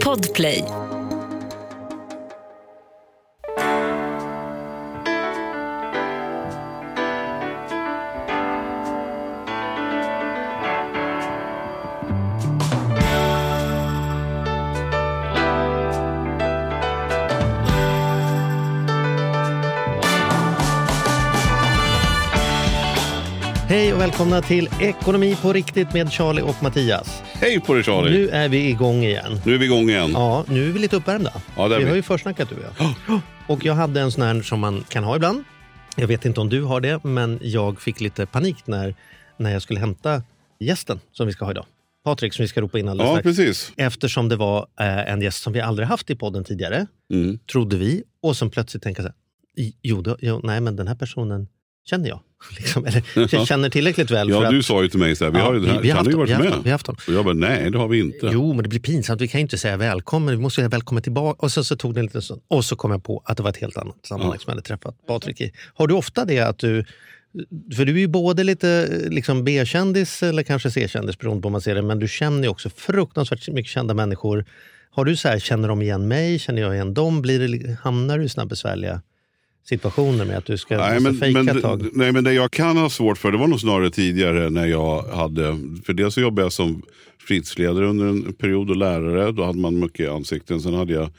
Podplay. Välkomna till Ekonomi på riktigt med Charlie och Mattias. Hej på dig Charlie! Nu, Nu är vi igång igen. är vi igång igen. Ja, nu är vi lite uppvärmda. Ja, vi vi. har ju försnackat du och jag. Och jag hade en sån här som man kan ha ibland. Jag vet inte om du har det, men jag fick lite panik när, när jag skulle hämta gästen som vi ska ha idag. Patrik som vi ska ropa in alldeles Ja, strax. precis. Eftersom det var eh, en gäst som vi aldrig haft i podden tidigare, Mm. trodde vi. Och som plötsligt tänka så här, "I- jo, då, jo, nej men den här personen känner jag. Liksom, eller jag känner tillräckligt väl för Ja, att... du sa ju till mig så här, vi Ja, har ju den här, vi har haft ju varit vi med? vi haft dem. Och jag bara, nej det har vi inte. Jo, men det blir pinsamt. Vi kan ju inte säga välkommen. Vi måste säga välkommen tillbaka. Och så, så tog det en liten stund. Och så kom jag på att det var ett helt annat sammanhang som jag hade träffat Patrik i. Har du ofta det att du... För du är ju både lite liksom B-kändis eller kanske C-kändis beroende på hur man ser det. Men du känner ju också fruktansvärt mycket kända människor. Har du så här, känner de igen mig? Känner jag igen dem? Blir det, hamnar du i såna besvärliga situationer med att du ska Nej men, fejka men, tag? nej, men det jag kan ha svårt för, det var nog snarare tidigare när jag hade, för dels så jobbade jag som fritidsledare under en period och lärare, då hade man mycket ansikten. Sen hade jag,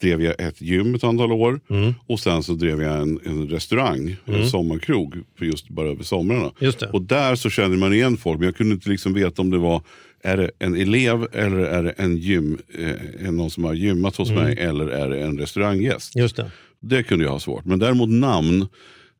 drev jag ett gym ett antal år Mm. och sen så drev jag en, en restaurang, en sommarkrog, för just bara över somrarna. Och där så kände man igen folk, men jag kunde inte liksom veta om det var är det en elev eller är det en gym, eh, någon som har gymmat hos Mm. mig eller är det en restauranggäst? Just det. Det kunde jag ha svårt. Men däremot namn.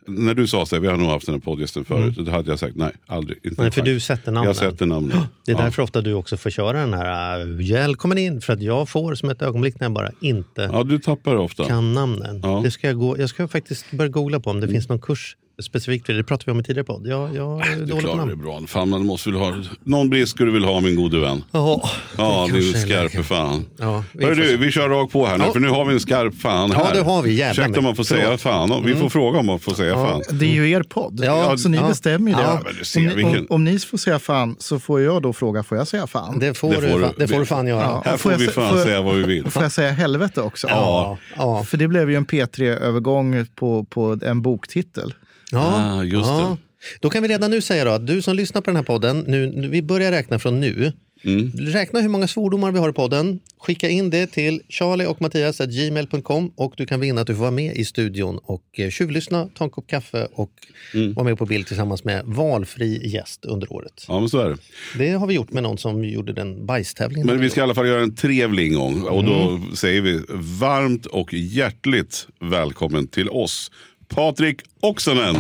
När du sa så här, vi har nog haft den här poddgästen förut. Då hade jag sagt nej, aldrig. Inte Nej, för du sätter namnen. Jag sätter namnen. Det är ja. därför ofta du också får köra den här äh, “välkommen in” för att jag får som ett ögonblick när jag bara inte ja, du tappar ofta. kan namnen. Ja. Det ska jag, gå, jag ska faktiskt börja googla på om det finns någon kurs specifikt för det. Pratade vi om i tidigare podd. Jag, jag är Du dålig på klarar det namn. bra. Fan, man måste väl ha... Någon brist ska du väl ha min gode vän. Ja, Ja, din är skarpe fan. Ja, vi får du, vi kör rakt på här nu, Ja. för nu har vi en skarp fan här. Ja, det har vi. Jävlar Ursäkta om man får säga Förlåt. fan. Vi får fråga om man får säga fan. Det är ju er podd, Ja, så ni ja. bestämmer ju det. Ja, om, ni, vilken- om, om ni får säga fan så får jag då fråga, får jag säga fan? Det får, Det du, får du. fan- det får du fan göra. Ja. Här Får vi fan säga vad vi vill. Får jag säga helvete också? Ja. Ja. För det blev ju en P3-övergång på, på en boktitel. Ja. Ah, just ja. Då kan vi redan nu säga då att du som lyssnar på den här podden, nu, vi börjar räkna från nu. Mm. Räkna hur många svordomar vi har i podden. Skicka in det till charlie och Mattias gmail.com och du kan vinna att du får vara med i studion och eh, tjuvlyssna, ta en kopp kaffe och Mm. vara med på bild tillsammans med valfri gäst under året. Ja, men så är det. Det har vi gjort med någon som gjorde den bajstävlingen. Men vi ska i alla fall göra en trevlig ingång. Och då Mm. säger vi varmt och hjärtligt välkommen till oss. Patrik Oksanen.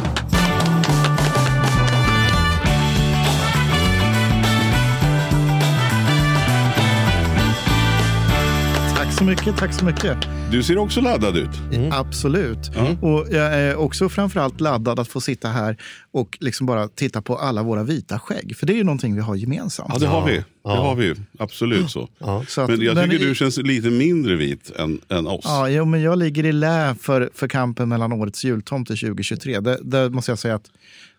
Så mycket, tack så mycket. Du ser också laddad ut. Absolut. Och jag är också framförallt laddad att få sitta här och liksom bara titta på alla våra vita skägg. För det är ju någonting vi har gemensamt. Ja, det har vi. Det Ja. har vi. Absolut så. Så att- Men jag men tycker i- du känns lite mindre vit än, än oss. Ja, jo, men jag ligger i lä för, för kampen mellan årets jultomte 2023. Det, där måste jag säga att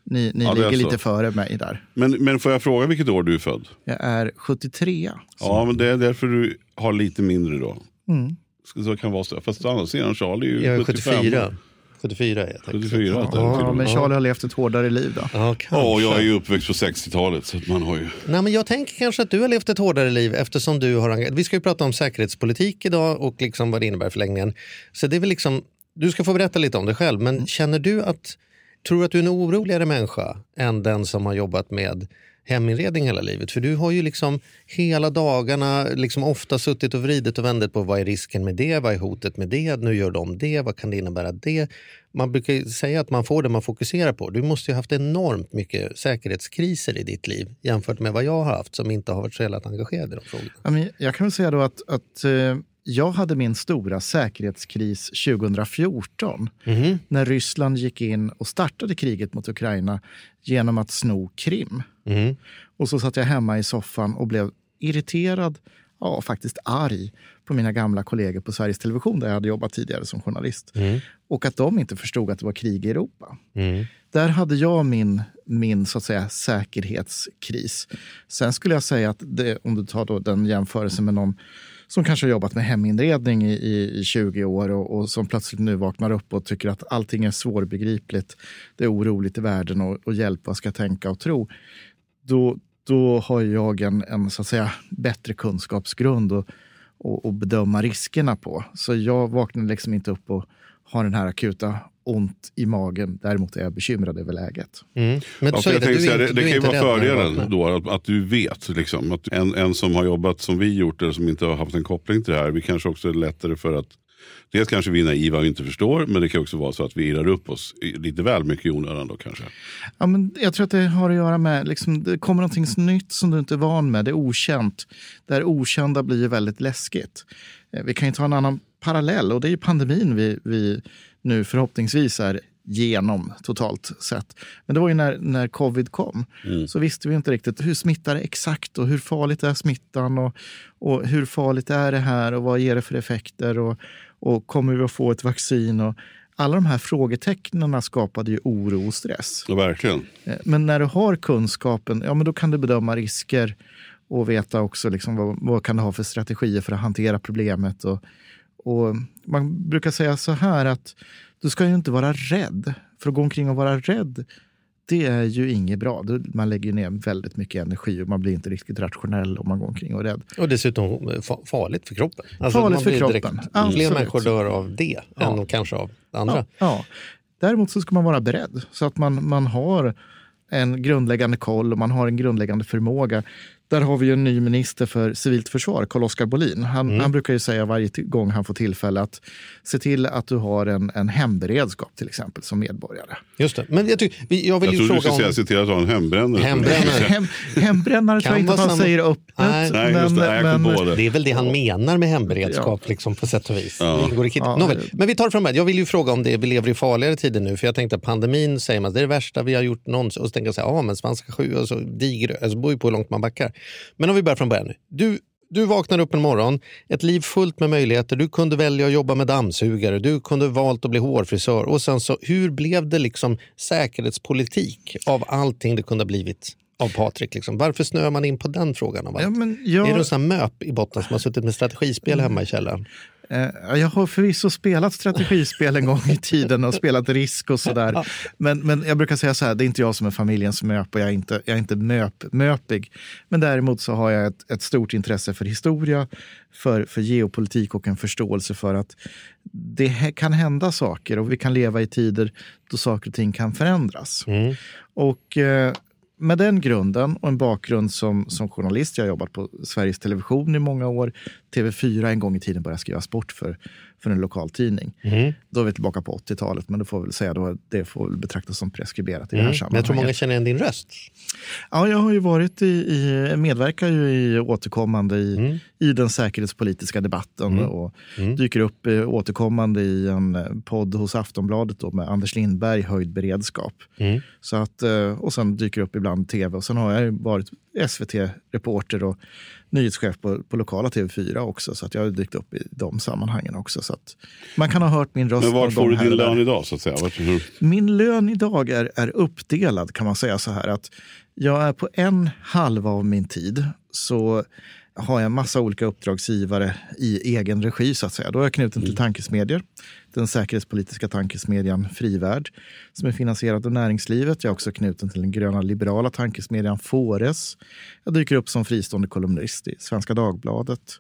ni, ni Ja, det ligger lite före mig där. Men, men får jag fråga vilket år du är född? Jag är 73. Ja, men det är därför du har lite mindre då. Mm. Så kan vara så. Fast å andra sidan, Charlie är ju Jag är 75. 74. 74 är jag. tack. 74 att det är till Ja, och men. Charlie har levt ett hårdare liv då. Ja, kanske. Ja, jag är ju uppväxt på 60-talet. Så att man har ju... Nej, men jag tänker kanske att du har levt ett hårdare liv eftersom du har Vi ska ju prata om säkerhetspolitik idag och liksom vad det innebär förlängningen. Så det är väl liksom, du ska få berätta lite om det själv, men känner du att, tror du att du är en oroligare människa än den som har jobbat med heminredning hela livet? För du har ju liksom hela dagarna liksom ofta suttit och vridit och vändit på vad är risken med det, vad är hotet med det, nu gör de det, vad kan det innebära det? Man brukar säga att man får det man fokuserar på. Du måste ju ha haft enormt mycket säkerhetskriser i ditt liv jämfört med vad jag har haft som inte har varit så jävla engagerad i de frågorna. Jag kan väl säga då att, att eh, jag hade min stora säkerhetskris 2014 Mhm. när Ryssland gick in och startade kriget mot Ukraina genom att sno Krim. Mhm. Och så satt jag hemma i soffan och blev irriterad ja, faktiskt arg på mina gamla kollegor på Sveriges Television där jag hade jobbat tidigare som journalist. Mm. Och att de inte förstod att det var krig i Europa. Mm. Där hade jag min, min så att säga, säkerhetskris. Sen skulle jag säga att det, om du tar då den jämförelsen med någon som kanske har jobbat med heminredning i, i, i 20 år och, och, som plötsligt nu vaknar upp och tycker att allting är svårbegripligt. Det är oroligt i världen och, och hjälp, vad ska jag tänka och tro? Då, då har jag en, en så att säga, bättre kunskapsgrund och, och, och bedöma riskerna på. Så jag vaknar liksom inte upp och har den här akuta ont i magen. Däremot är jag bekymrad över läget. Mm. Men Ja, jag det, tänkte du är säga, det, inte- det kan ju vara fördelen då, att, att du vet. Liksom, att en, en som har jobbat som vi gjort eller som inte har haft en koppling till det här, vi kanske också är lättare för att Dels kanske vi är naiva och inte förstår, men det kan också vara så att vi irrar upp oss lite väl mycket i onödan då kanske. Ja, men jag tror att det har att göra med liksom, det kommer någonting nytt som du inte är van med. Det är okänt. Det här okända blir ju väldigt läskigt. Eh, Vi kan ju ta en annan parallell och det är ju pandemin vi, vi nu förhoppningsvis är genom totalt sett. Men det var ju när, när covid kom så visste vi inte riktigt hur smittar det exakt och hur farligt är smittan och, och hur farligt är det här och vad ger det för effekter och, och kommer vi att få ett vaccin? Och alla de här frågetecknen skapade ju oro och stress. Ja, verkligen. Eh, Men när du har kunskapen, ja, men då kan du bedöma risker och veta också liksom vad, vad kan du ha för strategier för att hantera problemet. Och, och man brukar säga så här att du ska ju inte vara rädd. För att gå omkring och vara rädd, det är ju inget bra. Man lägger ner väldigt mycket energi och man blir inte riktigt rationell om man går omkring och är rädd. Och dessutom fa- farligt för kroppen. Alltså, Farligt för kroppen. Fler Absolut. människor dör av det Ja. än kanske av det andra. Ja, ja. Däremot så ska man vara beredd så att man, man har en grundläggande koll och man har en grundläggande förmåga. Där har vi ju en ny minister för civilt försvar, Carl-Oskar Bolin. Han, han brukar ju säga varje gång han får tillfälle att se till att du har en, en hemberedskap till exempel som medborgare. Just det. Men jag, tycker, vi- jag vill Jag ju trodde du fråga skulle om... säga se till att ha en hembrännare. Hembrännare. Hem, hembrännare tror jag Kan inte att han samma- säger öppet. Nej. Nej, just det. Jag kom på det. Är väl det han menar med hemberedskap liksom, på sätt och vis. Ja. Ja. Nåväl, men vi tar det från början. Jag vill ju fråga om det, vi lever i farligare tider nu. För jag tänkte att pandemin säger man, det är det värsta vi har gjort någonsin. Och så tänker jag så här, ja men spanska sju och så diger alltså, det beror ju på hur långt man backar. Men om vi börjar från början nu. Du, du vaknar upp en morgon, ett liv fullt med möjligheter. Du kunde välja att jobba med dammsugare, du kunde valt att bli hårfrisör. Och sen så, hur blev det liksom säkerhetspolitik av allting det kunde ha blivit av Patrik? Liksom? Varför snöar man in på den frågan? Av allt? Ja, men jag, Är det en sån här möp i botten som har suttit med strategispel hemma i källaren? Eh, Jag har förvisso spelat strategispel en gång i tiden och spelat risk och sådär. Men, men jag brukar säga så här, det är inte jag som är familjens möp och jag är inte, jag är inte möp, möpig. Men däremot så har jag ett, ett stort intresse för historia, för, för geopolitik och en förståelse för att det kan hända saker och vi kan leva i tider då saker och ting kan förändras. Och eh, med den grunden och en bakgrund som, som journalist, jag har jobbat på Sveriges Television i många år, TV4 en gång i tiden började skriva sport för, för en lokal tidning. Då är vi tillbaka på 80-talet, men det får väl säga då, det får väl betraktas som preskriberat i det här Mm. Men sammanhanget. jag tror många känner igen din röst. Ja, jag har ju varit i, i medverkar ju i återkommande i, i den säkerhetspolitiska debatten och dyker upp eh, återkommande i en eh, podd hos Aftonbladet då, med Anders Lindberg, Höjd beredskap. Så att, eh, och sen dyker upp ibland tv och sen har jag varit SVT-reporter och nyhetschef på, på lokala TV4 också. Så att jag har dykt upp i de sammanhangen också. Så att man kan ha hört min röst Men vart får du din lön idag så att säga? Min lön idag är, är uppdelad kan man säga så här att jag är på en halva av min tid så har jag massa olika uppdragsgivare i egen regi så att säga. Då är jag knuten till tankesmedier. Den säkerhetspolitiska tankesmedjan Frivärd som är finansierad av näringslivet. Jag är också knuten till den gröna liberala tankesmedjan Fores. Jag dyker upp som fristående kolumnist i Svenska Dagbladet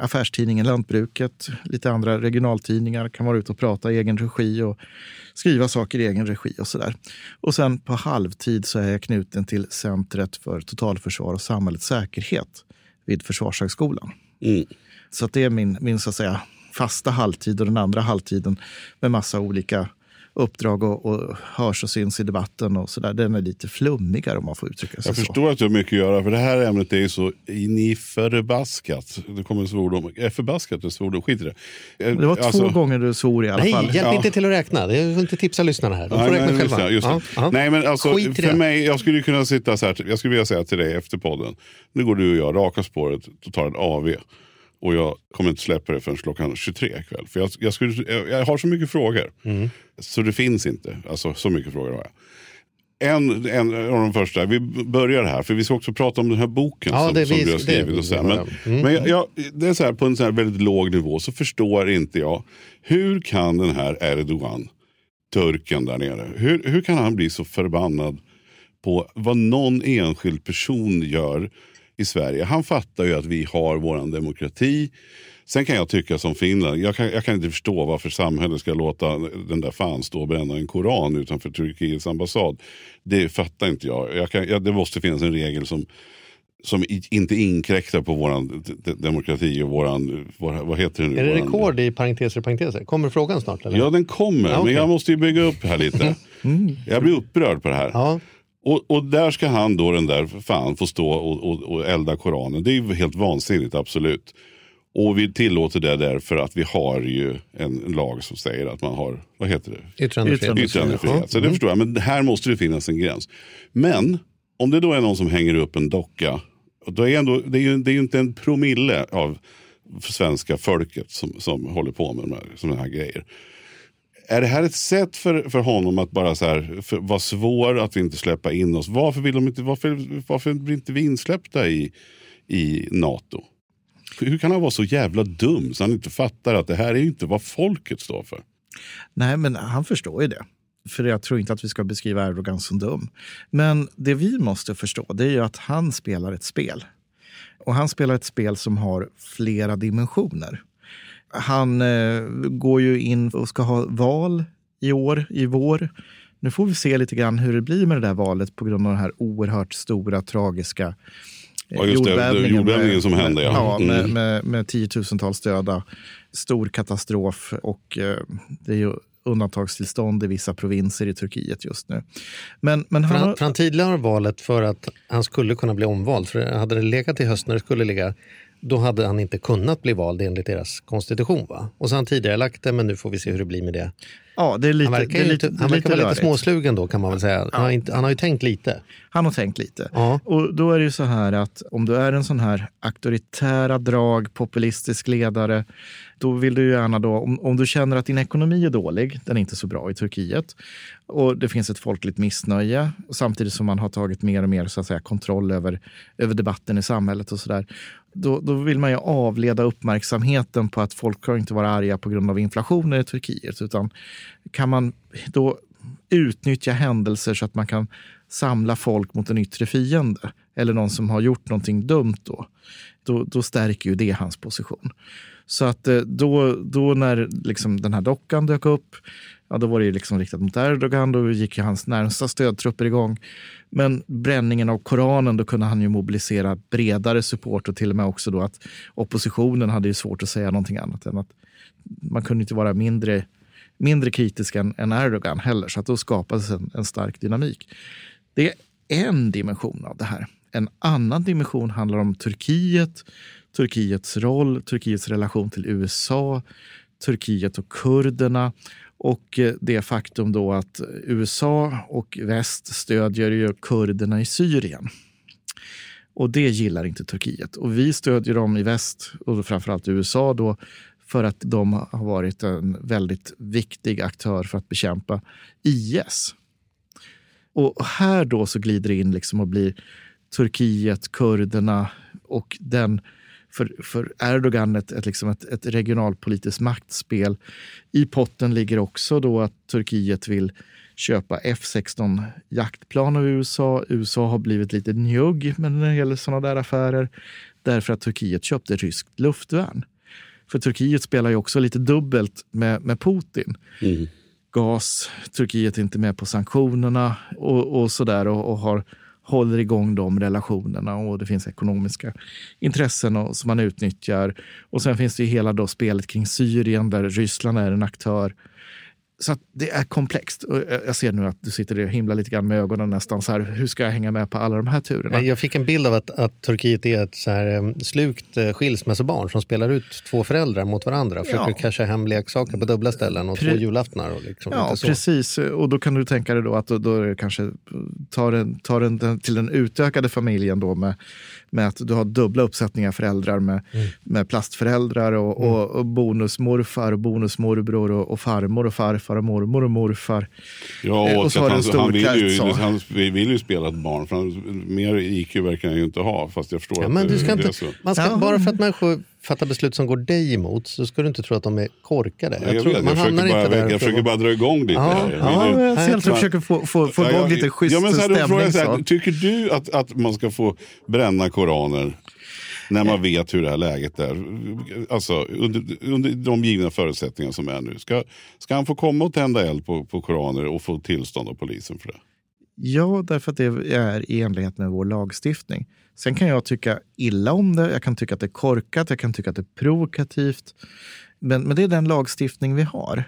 affärstidningen Lantbruket, lite andra regionaltidningar kan vara ute och prata i egen regi och skriva saker i egen regi och sådär. Och sen på halvtid så är jag knuten till Centret för totalförsvar och samhällets säkerhet vid Försvarshögskolan. Mm. Så det är min, min så att säga, fasta halvtid och den andra halvtiden med massa olika uppdrag och, och hörs och syns i debatten och så där, den är lite flummigare om man får uttrycka sig Jag så. förstår att du har mycket att göra, för det här ämnet är ju så in i förbaskat. Det kommer en svordom. Är förbaskat en svordom? Skit i det. Eh, Det var två alltså- gånger du svor i alla Nej, fall. hjälp Ja. inte till att räkna. Jag får inte tipsa lyssnarna här. De får Nej, räkna nej, själva. just. Ja, ja. Nej, men alltså, Skit för det. mig, jag skulle kunna sitta så här, jag skulle vilja säga till dig efter podden, nu går du och jag raka spåret och tar en AV. Och jag kommer inte släppa det förrän klockan 23 ikväll. För jag, jag, skulle, jag, jag har så mycket frågor. Mm. Så det finns inte. Alltså så mycket frågor har jag. En, en av de första, vi börjar här, för vi ska också prata om den här boken Ja, som, som vi- du har skrivit. Och så här. Men. Mm. men jag, jag, det är så här, på en så här väldigt låg nivå så förstår inte jag, hur kan den här Erdogan, turken där nere, hur, hur kan han bli så förbannad på vad någon enskild person gör i Sverige? Han fattar ju att vi har våran demokrati. Sen kan jag tycka som Finland, jag kan, jag kan inte förstå varför samhället ska låta den där fan stå och bränna en koran utanför Turkiets ambassad. Det fattar inte jag. jag, kan, jag det måste finnas en regel som, som inte inkräktar på d- demokrati och våran, vår, vad heter det nu? Är det rekord i parenteser och parenteser? Kommer frågan snart? Eller? Ja den kommer, Ja, okej. men jag måste ju bygga upp här lite. Jag blir upprörd på det här. Ja. Och, och där ska han då, den där fan, få stå och, och, och elda Koranen. Det är ju helt vansinnigt, absolut. Och vi tillåter det därför att vi har ju en lag som säger att man har, vad heter det? Yttrandefrihet. Yttrandefrihet. Så det Mm. förstår jag, men här måste det finnas en gräns. Men om det då är någon som hänger upp en docka, då är ändå, det, är ju, det är ju inte en promille av svenska folket som, som håller på med de här, såna här grejer. Är det här ett sätt för, för honom att bara så här, för, vara svår att inte släppa in oss? Varför, vill de inte, varför, varför blir inte vi insläppta i, i NATO? Hur kan han vara så jävla dum så han inte fattar att det här är inte vad folket står för? Nej, men han förstår ju det. För jag tror inte att vi ska beskriva Erdogan som dum. Men det vi måste förstå det är ju att han spelar ett spel. Och han spelar ett spel som har flera dimensioner. Han eh, går ju in och ska ha val i år, i vår. Nu får vi se lite grann hur det blir med det där valet på grund av den här oerhört stora, tragiska eh, Ja, just det, jordbävningen. jordbävningen med- som hände, ja. ja med, Mm. med, med tiotusentals döda. Stor katastrof och eh, det är ju undantagstillstånd i vissa provinser i Turkiet just nu. Men, men För han, han, han tidigare valet för att han skulle kunna bli omvald. För hade det legat i höst när det skulle ligga, då hade han inte kunnat bli vald enligt deras konstitution. Va? Och så har han tidigare lagt det, men nu får vi se hur det blir med det. ja, det är lite, Han verkar, det är lite, han verkar vara lite småslugen då kan man väl säga. Han, har inte, han har ju tänkt lite. Han har tänkt lite. Ja. Och då är det ju så här att om du är en sån här auktoritära drag, populistisk ledare, då vill du ju gärna då, om, om du känner att din ekonomi är dålig, den är inte så bra i Turkiet, och det finns ett folkligt missnöje, samtidigt som man har tagit mer och mer så att säga, kontroll över, över debatten i samhället och sådär, då, då vill man ju avleda uppmärksamheten på att folk ska inte vara arga på grund av inflationen i Turkiet, utan kan man då utnyttja händelser så att man kan samla folk mot en yttre fiende eller någon som har gjort någonting dumt då, då, då stärker ju det hans position. Så att eh, då, då när liksom den här dockan dök upp, ja, då var det ju liksom riktat mot Erdogan, då gick ju hans närmsta stödtrupper igång. Men bränningen av Koranen, då kunde han ju mobilisera bredare support och till och med också då att oppositionen hade ju svårt att säga någonting annat än att man kunde inte vara mindre, mindre kritisk än, än Erdogan heller. Så att då skapades en, en stark dynamik. Det är en dimension av det här. En annan dimension handlar om Turkiet, Turkiets roll, Turkiets relation till USA, Turkiet och kurderna och eh, det faktum då att USA och väst stödjer ju kurderna i Syrien. Och det gillar inte Turkiet. Och vi stödjer dem i väst, och framförallt USA då, för att de har varit en väldigt viktig aktör för att bekämpa IS. Och här då så glider det in liksom och blir Turkiet, kurderna och den för, för Erdogan ett, ett, liksom ett, ett regionalpolitiskt maktspel. I potten ligger också då att Turkiet vill köpa F16 jaktplan av USA. USA har blivit lite njugg med när det gäller sådana där affärer därför att Turkiet köpte ryskt luftvärn. För Turkiet spelar ju också lite dubbelt med, med Putin. Mm. Gas, Turkiet är inte med på sanktionerna och, och sådär och, och har, håller igång de relationerna och det finns ekonomiska intressen och, som man utnyttjar. Och sen finns det ju hela då spelet kring Syrien där Ryssland är en aktör så det är komplext. Och jag ser nu att du sitter och himlar lite grann med ögonen nästan. Så här, hur ska jag hänga med på alla de här turerna? Jag fick en bild av att, att Turkiet är ett så här, eh, slukt eh, skilsmässobarn som spelar ut två föräldrar mot varandra. Försöker Ja. casha hem leksaker på dubbla ställen och Pre- två julaftnar. Och liksom Ja, precis. Och då kan du tänka dig då att då, då kanske tar den, tar den till den utökade familjen då med, med att du har dubbla uppsättningar föräldrar med, Mm. med plastföräldrar och, och, och bonusmorfar och bonusmorbror och, och farmor och farfar och mormor och morfar. Ja, Eh, och, och så att har du han, en stor han, vill ju, så. han vill ju spela ett barn. För han, mer IQ verkar han ju inte ha. Fast jag förstår Ja, att men det, du ska det är inte, så. man ska, Ja. Bara för att människor fattar beslut som går dig emot så ska du inte tro att de är korkade. Jag, jag, tror, vet, man jag, försöker bara, inte där. jag, försöker bara dra igång lite. Ja, här. ja, du- jag ser att du försöker få, få, få Ja, igång jag- lite schysst ja, men så här, då frågar jag stämning. så här. Tycker du att, att man ska få bränna koraner när man vet hur det här läget är? Alltså under, under de givna förutsättningar som är nu. Ska, ska han få komma och tända eld på, på koraner och få tillstånd av polisen för det? Ja, därför att det är i enlighet med vår lagstiftning. Sen kan jag tycka illa om det, jag kan tycka att det är korkat, jag kan tycka att det är provokativt. Men, men det är den lagstiftning vi har.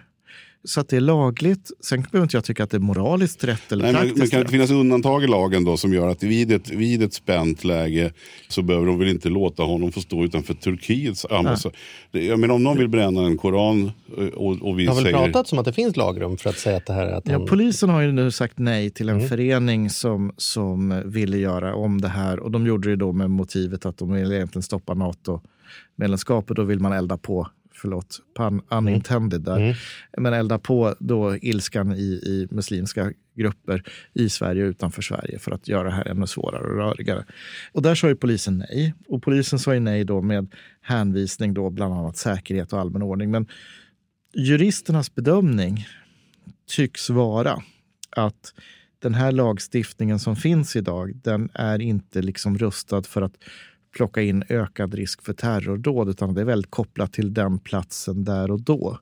Så att det är lagligt. Sen behöver inte jag tycka att det är moraliskt rätt eller Nej, men, men kan det rätt. finnas undantag i lagen då som gör att vid ett, vid ett spänt läge så behöver de väl inte låta honom få stå utanför Turkiets ambassad. Jag menar om någon vill bränna en koran eh, och, och vi Det har väl säger... pratats om att det finns lagrum för att säga att det här är att Ja, han, polisen har ju nu sagt nej till en Mm. förening som, som ville göra om det här. Och de gjorde det då med motivet att de ville egentligen stoppa NATO-medlemskap och då vill man elda på, förlåt, pun unintended där, Mm. men elda på då ilskan i, i muslimska grupper i Sverige och utanför Sverige för att göra det här ännu svårare och rörigare. Och där sa ju polisen nej. Och polisen sa ju nej då med hänvisning då bland annat säkerhet och allmän ordning. Men juristernas bedömning tycks vara att den här lagstiftningen som finns idag, den är inte liksom rustad för att plocka in ökad risk för terrordåd, utan det är väldigt kopplat till den platsen där och då.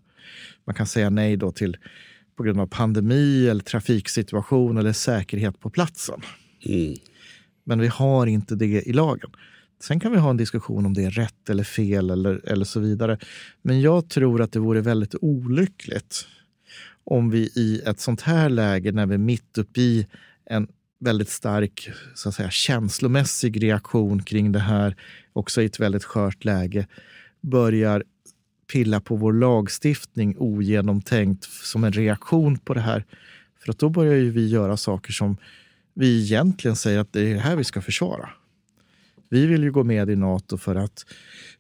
Man kan säga nej då till på grund av pandemi eller trafiksituation eller säkerhet på platsen. Mm. Men vi har inte det i lagen. Sen kan vi ha en diskussion om det är rätt eller fel eller, eller så vidare. Men jag tror att det vore väldigt olyckligt om vi i ett sånt här läge, när vi är mitt uppe i en väldigt stark så att säga, känslomässig reaktion kring det här, också i ett väldigt skört läge, börjar pilla på vår lagstiftning ogenomtänkt som en reaktion på det här. För att då börjar ju vi göra saker som vi egentligen säger att det är det här vi ska försvara. Vi vill ju gå med i Nato för att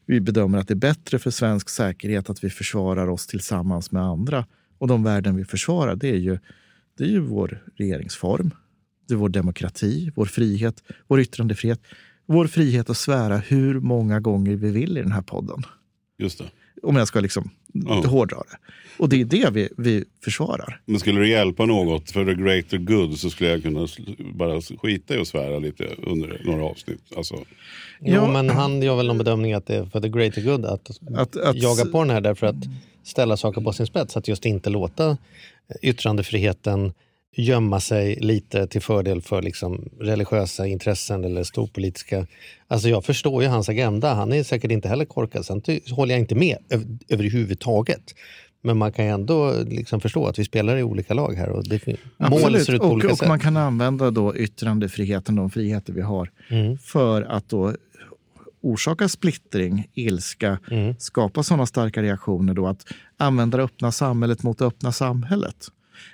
vi bedömer att det är bättre för svensk säkerhet att vi försvarar oss tillsammans med andra. Och de värden vi försvarar, det är ju, det är ju vår regeringsform, det är vår demokrati, vår frihet, vår yttrandefrihet, vår frihet att svära hur många gånger vi vill i den här podden. Just det. Om jag ska liksom Ja. hårdra det. Och det är det vi, vi försvarar. Men skulle det hjälpa något för the greater good så skulle jag kunna bara skita i att svära lite under några avsnitt. Alltså, Jo, Ja. men han gör väl någon bedömning att det är för the greater good att, Att, att, jaga på den här därför att ställa saker på sin spets. Att just inte låta yttrandefriheten gömma sig lite till fördel för liksom religiösa intressen eller storpolitiska. Alltså jag förstår ju hans agenda. Han är säkert inte heller korkad. Sen håller jag inte med öv- överhuvudtaget. Men man kan ändå liksom förstå att vi spelar i olika lag här och det, mål ser ut på och, olika och sätt. man kan använda då yttrandefriheten, de friheter vi har, Mm. för att då orsaka splittring, ilska, Mm. skapa sådana starka reaktioner då att använda det öppna samhället mot det öppna samhället.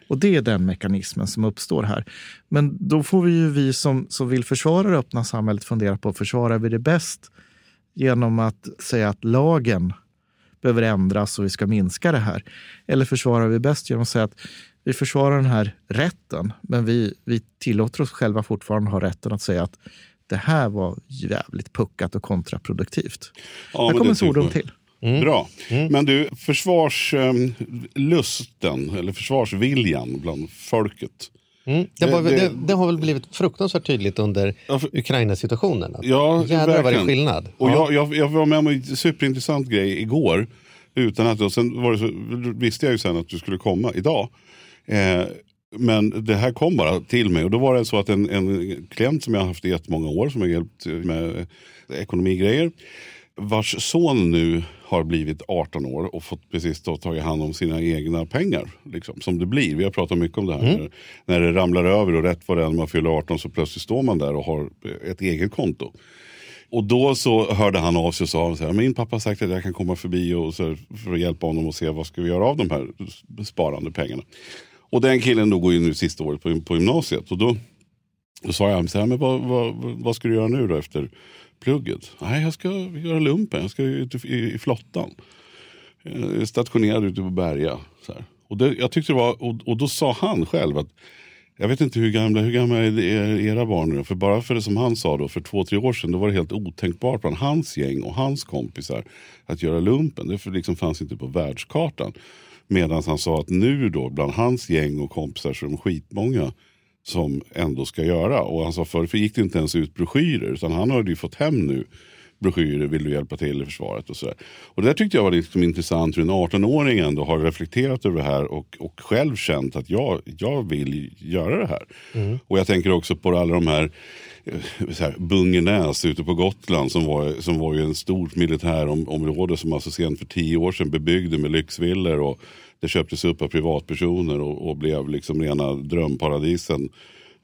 Och det är den mekanismen som uppstår här. Men då får vi ju vi som, som vill försvara det öppna samhället fundera på, försvarar vi det bäst genom att säga att lagen behöver ändras och vi ska minska det här? Eller försvarar vi bäst genom att säga att vi försvarar den här rätten, men vi, vi tillåter oss själva fortfarande ha rätten att säga att det här var jävligt puckat och kontraproduktivt. ja, Här kommer tycker svordom man. Till. Bra. Men du, försvarslusten eller försvarsviljan bland folket. Mm. Det, var, Det- det, det- har väl blivit fruktansvärt tydligt under Ja, Ukraina-situationen. Ja, Jädrar vad det är skillnad. Och Ja. jag, jag, jag var med om en superintressant grej igår. Utan att, och sen var det så, visste jag ju sen att du skulle komma idag. Eh, men det här kom bara till mig. Och då var det så att en, en klient som jag har haft i jättemånga år som har hjälpt med ekonomigrejer. vars son nu har blivit 18 år och fått precis då tagit hand om sina egna pengar. Liksom, som det blir. Vi har pratat mycket om det här. När, när det ramlar över och rätt vad det är när man fyller 18 så plötsligt står man där och har ett eget konto. Och då så hörde han av sig och sa så här, min pappa har sagt att jag kan komma förbi och så för att hjälpa honom och se vad ska vi göra av de här sparande pengarna. Och den killen då går ju nu sista året på, på gymnasiet. Och då, då sa jag, så här, men vad, vad, vad ska du göra nu då efter plugget? Nej, jag ska göra lumpen, jag ska ut i, i, flottan. Jag är stationerad ute på Berga. Så här. Och, det, jag tyckte det var, och, och då sa han själv att jag vet inte hur gamla, hur gamla är era barn nu? För bara för det som han sa då, för två, tre år sedan, då var det helt otänkbart bland hans gäng och hans kompisar att göra lumpen. Det liksom fanns inte på världskartan. Medan han sa att nu då, bland hans gäng och kompisar så är de skitmånga som ändå ska göra. Och han sa förr för gick det inte ens ut broschyrer, utan han hade ju fått hem nu broschyrer, vill du hjälpa till i försvaret och sådär. Och det där tyckte jag var liksom intressant hur en 18-åring ändå har reflekterat över det här och, och själv känt att jag, jag vill göra det här. Mm. Och jag tänker också på alla de här eh, så här, Bungenäs ute på Gotland som var, som var ju en stort militärområde som alltså sent för tio år sedan bebyggde med lyxvillor och det köptes upp av privatpersoner och, och blev liksom rena drömparadisen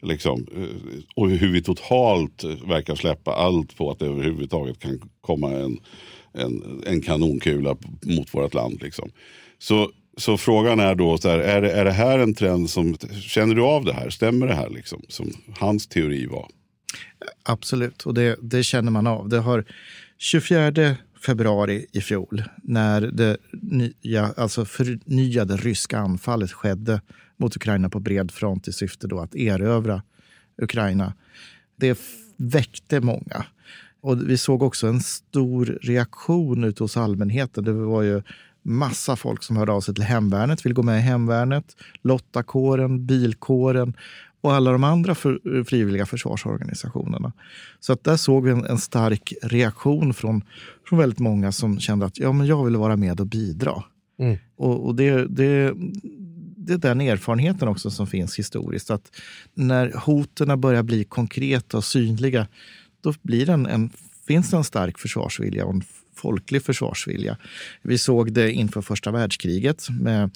Liksom, eh, och hur vi totalt verkar släppa allt på att det överhuvudtaget kan komma en, en, en kanonkula mot vårt land. Liksom. Så, så frågan är då, så här, är, det, är det här en trend som, känner du av det här? Stämmer det här liksom, som hans teori var? Absolut, och det, det känner man av. Det har 24 februari i fjol, när det nya, alltså förnyade ryska anfallet skedde mot Ukraina på bred front i syfte då att erövra Ukraina. Det väckte många. Och vi såg också en stor reaktion ute hos allmänheten. Det var ju massa folk som hörde av sig till hemvärnet, vill gå med i hemvärnet, lottakåren, bilkåren och alla de andra för, frivilliga försvarsorganisationerna. Så att där såg vi en, en, stark reaktion från, från väldigt många som kände att ja, men jag vill vara med och bidra. Mm. Och, och det, det, det är den erfarenheten också som finns historiskt. Att när hoten börjar bli konkreta och synliga, då blir en, en, finns det en stark försvarsvilja och en folklig försvarsvilja. Vi såg det inför första världskriget med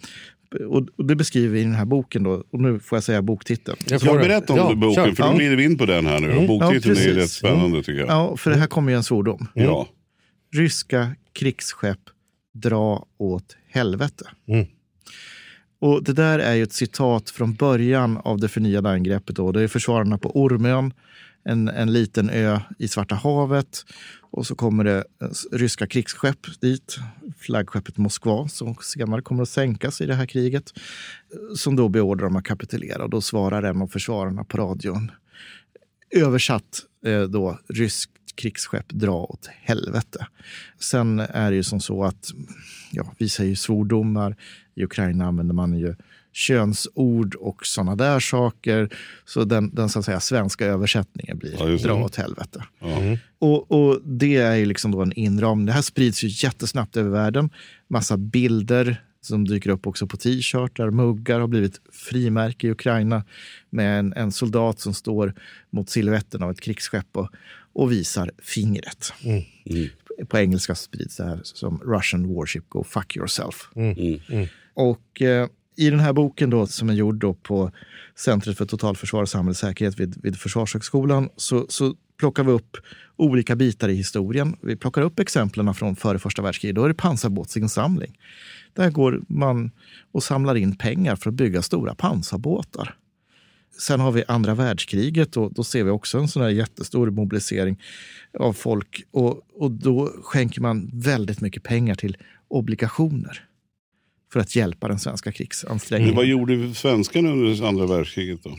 och det beskriver vi i den här boken. Då, och nu får jag säga boktiteln. Jag får berätta om ja, boken, kör. för då glider vi in på den här nu. Mm. Boktiteln ja, är rätt spännande tycker jag. Ja, för det här kommer ju en svordom. Mm. Ja. Ryska krigsskepp dra åt helvete. Mm. Och Det där är ju ett citat från början av det förnyade angreppet. Då. Det är försvararna på Ormön, en, en liten ö i Svarta havet. Och så kommer det eh, ryska krigsskepp dit, flaggskeppet Moskva som senare kommer att sänkas i det här kriget. Eh, som då beordrar dem att kapitulera. Och då svarar en av försvararna på radion. Översatt eh, då, ryskt krigsskepp dra åt helvete. Sen är det ju som så att ja, vi säger svordomar. I Ukraina använder man ju könsord och sådana där saker. Så den, den så att säga, svenska översättningen blir ja, dra åt helvete. Mm. Och, och, det är ju liksom då en inramning. Det här sprids ju jättesnabbt över världen. Massa bilder som dyker upp också på t-shirtar. Muggar har blivit frimärke i Ukraina med en, en soldat som står mot siluetten av ett krigsskepp och, och visar fingret. Mm. Mm. På engelska sprids det här som Russian warship, go fuck yourself. Mm. mm. mm. Och eh, i den här boken då, som är gjord då på Centret för totalförsvar och samhällssäkerhet vid, vid Försvarshögskolan så, så plockar vi upp olika bitar i historien. Vi plockar upp exemplen från före första världskriget. Då är det pansarbåtsinsamling. Där går man och samlar in pengar för att bygga stora pansarbåtar. Sen har vi andra världskriget och då ser vi också en sån här jättestor mobilisering av folk. Och, och då skänker man väldigt mycket pengar till obligationer för att hjälpa den svenska krigsansträngningen. Men vad gjorde svenskarna under andra världskriget? då?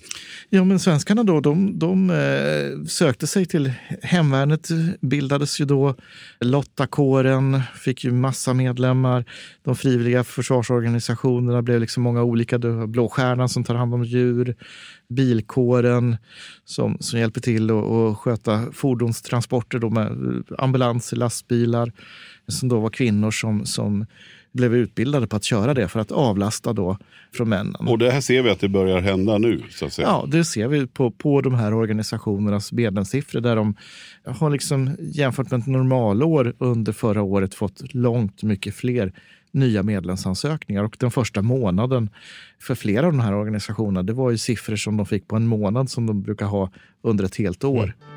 Ja, men svenskarna då, de, de eh, sökte sig till hemvärnet, bildades ju då. Lottakåren fick ju massa medlemmar. De frivilliga försvarsorganisationerna blev liksom många olika. Blå Stjärnan som tar hand om djur. Bilkåren som, som hjälper till att sköta fordonstransporter då med ambulanser, lastbilar som då var kvinnor som, som blev utbildade på att köra det för att avlasta då från männen. Och det här ser vi att det börjar hända nu. Så att säga. Ja, det ser vi på, på de här organisationernas medlemssiffror där de har liksom jämfört med ett normalår under förra året fått långt mycket fler nya medlemsansökningar. Och den första månaden för flera av de här organisationerna, det var ju siffror som de fick på en månad som de brukar ha under ett helt år. Mm.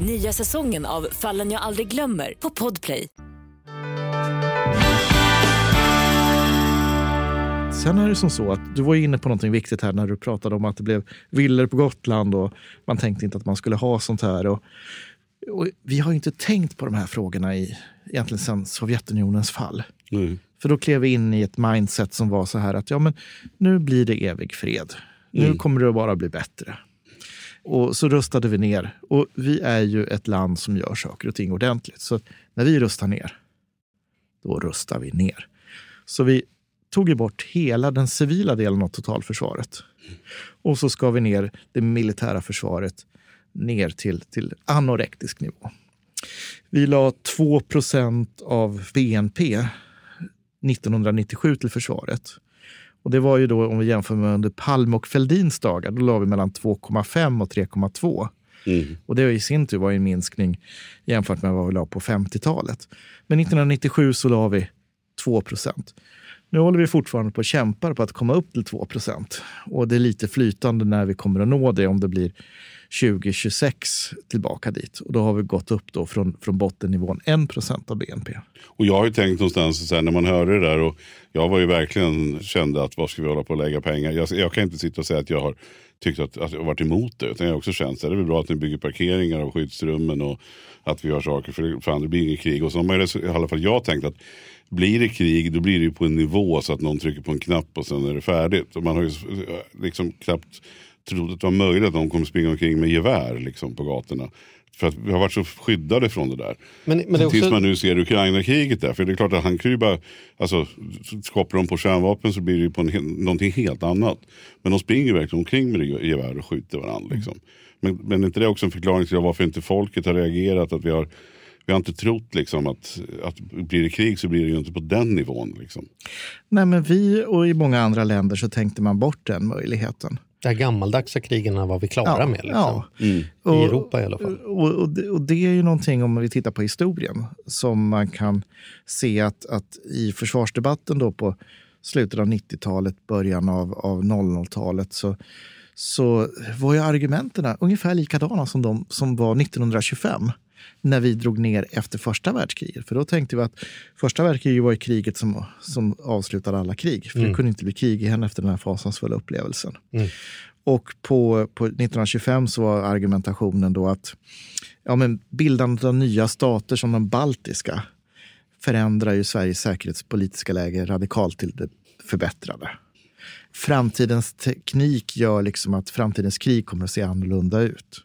Nya säsongen av Fallen jag aldrig glömmer på Podplay. Sen är det som så att du var inne på något viktigt här när du pratade om att det blev villor på Gotland och man tänkte inte att man skulle ha sånt här. Och, och vi har inte tänkt på de här frågorna i, egentligen sedan Sovjetunionens fall. Mm. För då klev vi in i ett mindset som var så här att ja, men nu blir det evig fred. Nu mm. kommer det bara bli bättre. Och så rustade vi ner. Och vi är ju ett land som gör saker och ting ordentligt. Så när vi rustar ner, då rustar vi ner. Så vi tog ju bort hela den civila delen av totalförsvaret. Och så ska vi ner det militära försvaret ner till, till anorektisk nivå. Vi la 2% av BNP 1997 till försvaret. Och det var ju då, om vi jämför med under Palme och Feldins dagar, då la vi mellan 2,5 och 3,2. Mm. Och det i sin tur var en minskning jämfört med vad vi la på 50-talet. Men 1997 så la vi 2 procent. Nu håller vi fortfarande på att kämpa på att komma upp till 2 procent. Och det är lite flytande när vi kommer att nå det, om det blir 2026 tillbaka dit. Och då har vi gått upp då från, från bottennivån 1 procent av BNP. Och jag har ju tänkt någonstans så här, när man hörde det där och jag var ju verkligen kände att vad ska vi hålla på att lägga pengar? Jag, jag kan inte sitta och säga att jag har tyckt att, att jag varit emot det. Utan jag har också känt att det är bra att ni bygger parkeringar och skyddsrummen och att vi gör saker för fan det blir inget krig. Och så har man i alla fall jag tänkt att blir det krig då blir det på en nivå så att någon trycker på en knapp och sen är det färdigt. Och man har ju liksom knappt trott att det var möjligt att de kommer springa omkring med gevär liksom, på gatorna. För att vi har varit så skyddade från det där. Men, men det också... Tills man nu ser Ukraina-kriget där. För det är klart att han kan ju bara, alltså skapar de på kärnvapen så blir det ju på en, någonting helt annat. Men de springer verkligen omkring med gevär och skjuter varandra. Liksom. Men, men är inte det också en förklaring till varför inte folket har reagerat? Att vi har vi har inte trott liksom att, att blir det krig så blir det ju inte på den nivån. Liksom. Nej, men vi och i många andra länder så tänkte man bort den möjligheten. De gammaldagsa krigen var vi klara ja, med. Liksom. Ja. Mm. I Europa i alla fall. Och, och, det, och, det, är ju någonting om vi tittar på historien som man kan se att, att i försvarsdebatten då på slutet av 90-talet, början av, av 00-talet så, så var ju argumenten ungefär likadana som de som var 1925 när vi drog ner efter första världskriget. För då tänkte vi att första världskriget var kriget som, som avslutade alla krig. För mm. det kunde inte bli krig igen efter den här fasansfulla upplevelsen. Mm. Och på, på 1925 så var argumentationen då att ja, men bildandet av nya stater som de baltiska förändrar ju Sveriges säkerhetspolitiska läge radikalt till det förbättrade. framtidens teknik gör liksom att framtidens krig kommer att se annorlunda ut.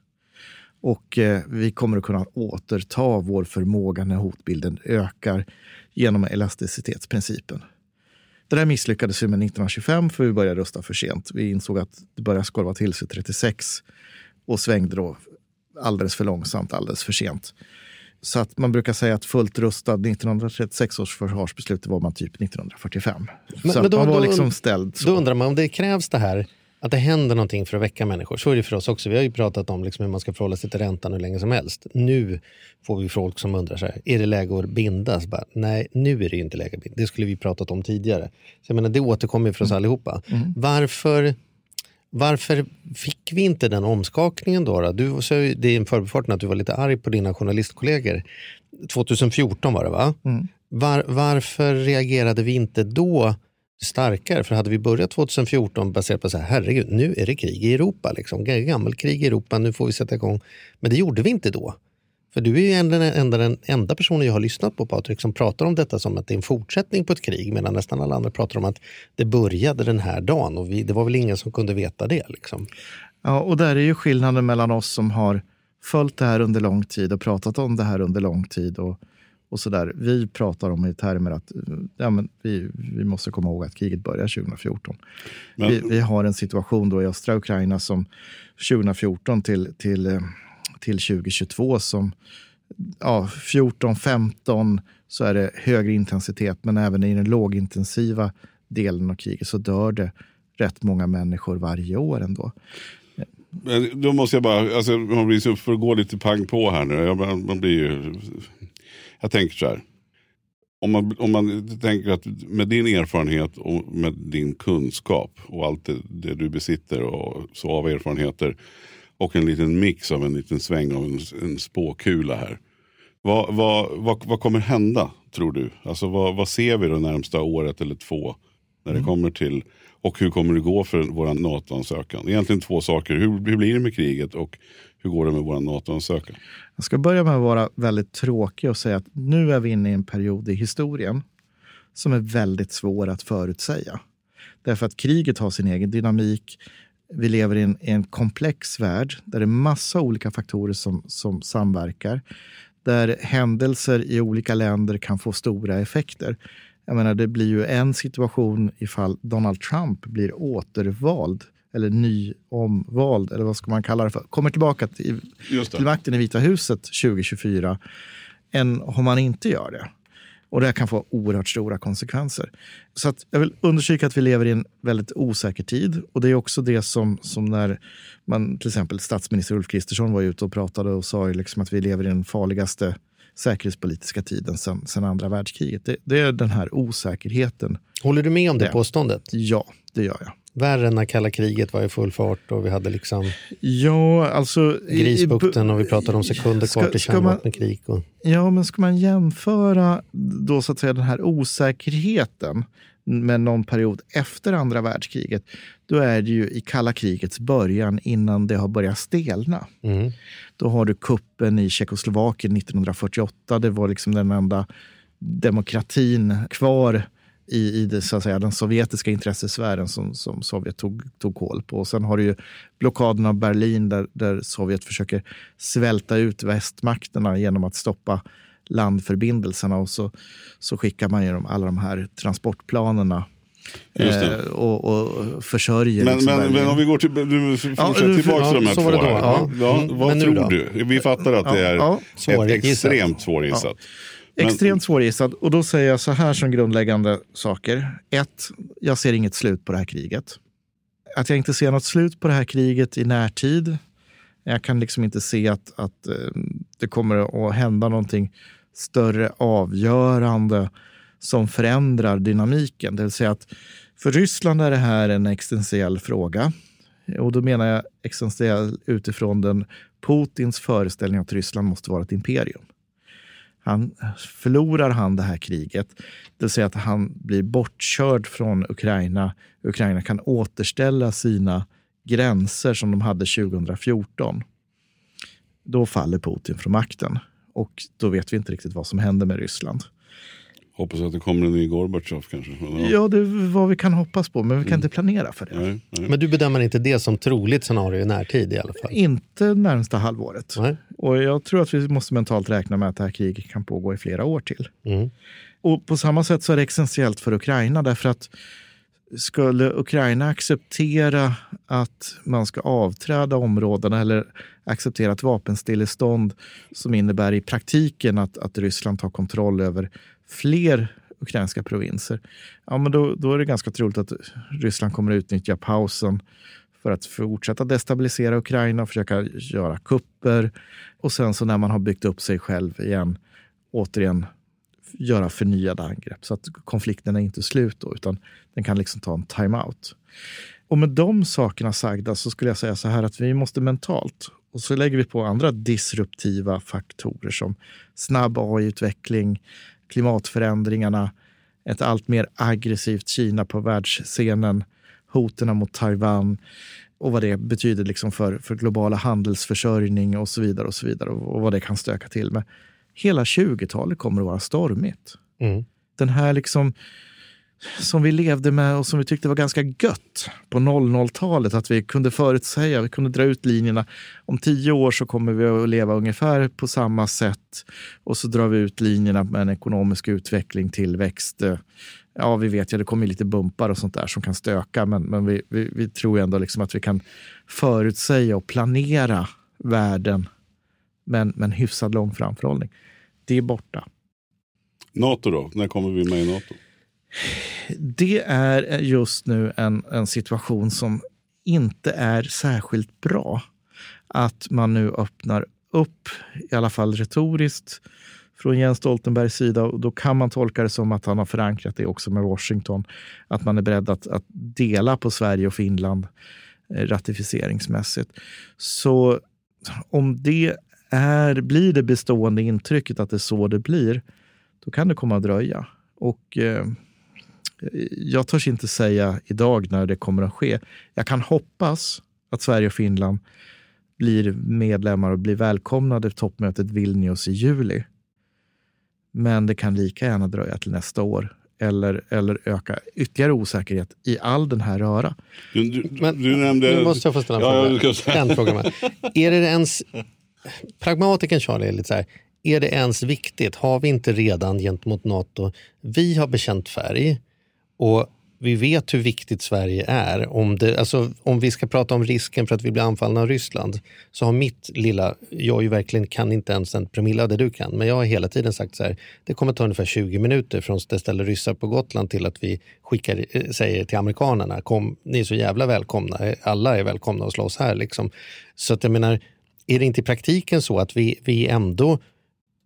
Och eh, vi kommer att kunna återta vår förmåga när hotbilden ökar genom elasticitetsprincipen. Det där misslyckades vi med 1925 för vi började rusta för sent. Vi insåg att det började skorva till sig 36 och svängde då alldeles för långsamt, alldeles för sent. Så att man brukar säga att fullt rustad 1936 års försvarsbeslut var man typ 1945. Men, så men då, man var liksom ställd så. Då undrar man om det krävs det här att det händer någonting för att väcka människor. Så är det för oss också. Vi har ju pratat om liksom hur man ska förhålla sig till räntan hur länge som helst. Nu får vi folk som undrar sig, är det läge att bindas? Bara, nej, nu är det inte läge att bindas. Det skulle vi pratat om tidigare. Så jag menar, det återkommer för oss mm. allihopa. Mm. Varför, varför fick vi inte den omskakningen då? då? Du sa ju, det är en förbifarten att du var lite arg på dina journalistkollegor. 2014 var det va? Mm. Var, varför reagerade vi inte då starkare. För hade vi börjat 2014 baserat på så här, herregud, nu är det krig i Europa. Liksom. Gammelkrig i Europa, nu får vi sätta igång. Men det gjorde vi inte då. För du är ju den enda, den enda personen jag har lyssnat på, Patrik, som pratar om detta som att det är en fortsättning på ett krig, medan nästan alla andra pratar om att det började den här dagen och vi, det var väl ingen som kunde veta det. Liksom. Ja, och där är ju skillnaden mellan oss som har följt det här under lång tid och pratat om det här under lång tid och och så där. Vi pratar om i termer att ja, men vi, vi måste komma ihåg att kriget börjar 2014. Men... Vi, vi, har en situation då i östra Ukraina som 2014 till, till, till 2022 som ja, 14, 15 så är det högre intensitet, men även i den lågintensiva delen av kriget så dör det rätt många människor varje år ändå. Då måste jag bara, alltså, man blir, för att gå lite pang på här nu, man blir ju jag tänker så här. Om man, om man tänker att med din erfarenhet och med din kunskap och allt det, det du besitter och så av erfarenheter och en liten mix av en liten sväng av en, en spåkula här. Vad, vad, vad, vad kommer hända tror du? Alltså vad, vad ser vi det närmsta året eller två när det mm. kommer till och hur kommer det gå för vår NATO-ansökan? Egentligen två saker. Hur, hur blir det med kriget och hur går det med vår NATO-ansökan? Jag ska börja med att vara väldigt tråkig och säga att nu är vi inne i en period i historien som är väldigt svår att förutsäga. Därför att kriget har sin egen dynamik. Vi lever i en, i en komplex värld där det är massa olika faktorer som, som samverkar. Där händelser i olika länder kan få stora effekter. Jag menar, det blir ju en situation ifall Donald Trump blir återvald eller nyomvald, eller vad ska man kalla det för, kommer tillbaka till, till makten i Vita huset 2024 än om man inte gör det. Och det kan få oerhört stora konsekvenser. Så att jag vill understryka att vi lever i en väldigt osäker tid. Och det är också det som, som när man, till exempel statsminister Ulf Kristersson var ute och pratade och sa liksom att vi lever i den farligaste säkerhetspolitiska tiden sedan, sedan andra världskriget. Det, det, är den här osäkerheten. Håller du med om det, det påståendet? Ja, det gör jag. Värre än när kalla kriget var i full fart och vi hade liksom ja, alltså, Grisbukten och vi pratade om sekunder kvar till kärnvapenkrig. Och... Ja, men ska man jämföra då så att säga den här osäkerheten med någon period efter andra världskriget, då är det ju i kalla krigets början innan det har börjat stelna. Mm. Då har du kuppen i Tjeckoslovakien 1948. Det var liksom den enda demokratin kvar i, i det, så att säga, den sovjetiska intressesfären som, som Sovjet tog, tog koll på. Och sen har du ju blockaden av Berlin där, där Sovjet försöker svälta ut västmakterna genom att stoppa landförbindelserna och så, så skickar man ju alla de här transportplanerna Eh, och, och försörjer. Men, liksom men, men, om vi går till, du, ja, tillbaka till de här två. Här. Ja. Ja, vad tror då? du? Vi fattar att det är ja, ja. extremt svårgissat. Extremt svårgissad. Och då säger jag så här som grundläggande saker. Ett, jag ser inget slut på det här kriget. Att jag inte ser något slut på det här kriget i närtid. Jag kan liksom inte se att, att eh, det kommer att hända någonting större avgörande som förändrar dynamiken. Det vill säga att för Ryssland är det här en existentiell fråga. Och då menar jag existentiell utifrån den Putins föreställning att Ryssland måste vara ett imperium. Han, förlorar han det här kriget, det vill säga att han blir bortkörd från Ukraina, Ukraina kan återställa sina gränser som de hade 2014, då faller Putin från makten. Och då vet vi inte riktigt vad som händer med Ryssland. Hoppas att det kommer en ny Gorbatjov kanske. Ja, det är vad vi kan hoppas på, men vi Mm. kan inte planera för det. Nej, nej. Men du bedömer inte det som troligt scenario i närtid i alla fall? Inte närmsta halvåret. Nej. Och jag tror att vi måste mentalt räkna med att det här kriget kan pågå i flera år till. Mm. Och på samma sätt så är det essentiellt för Ukraina därför att skulle Ukraina acceptera att man ska avträda områdena eller acceptera ett vapenstillestånd som innebär i praktiken att, att Ryssland tar kontroll över fler ukrainska provinser, ja, men då, då är det ganska troligt att Ryssland kommer att utnyttja pausen för att fortsätta destabilisera Ukraina och försöka göra kupper. Och sen så när man har byggt upp sig själv igen, återigen göra förnyade angrepp. Så att konflikten är inte slut då, utan den kan liksom ta en time-out. Och med de sakerna sagda så skulle jag säga så här att vi måste mentalt och så lägger vi på andra disruptiva faktorer som snabb AI-utveckling, klimatförändringarna, ett allt mer aggressivt Kina på världsscenen, hoten mot Taiwan och vad det betyder liksom för, för globala handelsförsörjning och så vidare och så vidare och vad det kan stöka till med. Hela 20-talet kommer att vara stormigt. Mm. Den här liksom som vi levde med och som vi tyckte var ganska gött på 00-talet. Att vi kunde förutsäga, vi kunde dra ut linjerna. Om tio år så kommer vi att leva ungefär på samma sätt. Och så drar vi ut linjerna med en ekonomisk utveckling, tillväxt. Ja, vi vet ju, det kommer lite bumpar och sånt där som kan stöka. Men, men vi, vi, vi tror ändå liksom att vi kan förutsäga och planera världen Men med en hyfsad lång framförhållning. Det är borta. Nato då? När kommer vi med i Nato? Det är just nu en, en situation som inte är särskilt bra. Att man nu öppnar upp, i alla fall retoriskt, från Jens Stoltenbergs sida. Och då kan man tolka det som att han har förankrat det också med Washington. Att man är beredd att, att dela på Sverige och Finland eh, ratificeringsmässigt. Så om det är, blir det bestående intrycket att det är så det blir, då kan det komma att dröja. Och eh, jag törs inte säga idag när det kommer att ske. Jag kan hoppas att Sverige och Finland blir medlemmar och blir välkomnade till toppmötet Vilnius i juli. Men det kan lika gärna dröja till nästa år eller, eller öka ytterligare osäkerhet i all den här röra. Du, du, Men du nämnde... nu måste jag få ställa en Ja, fråga. ja. En fråga med. Är det ens, pragmatiken Charlie är lite så här, är det ens viktigt? Har vi inte redan gentemot Nato, vi har bekänt färg och vi vet hur viktigt Sverige är. Om, det, alltså, om vi ska prata om risken för att vi blir anfallna av Ryssland så har mitt lilla, jag ju verkligen kan inte ens en promille av det du kan, men jag har hela tiden sagt så här, det kommer ta ungefär 20 minuter från det ställer ryssar på Gotland till att vi skickar, eh, säger till amerikanerna, kom, ni är så jävla välkomna, eh, alla är välkomna att slåss här. Liksom. Så att jag menar, är det inte i praktiken så att vi, vi ändå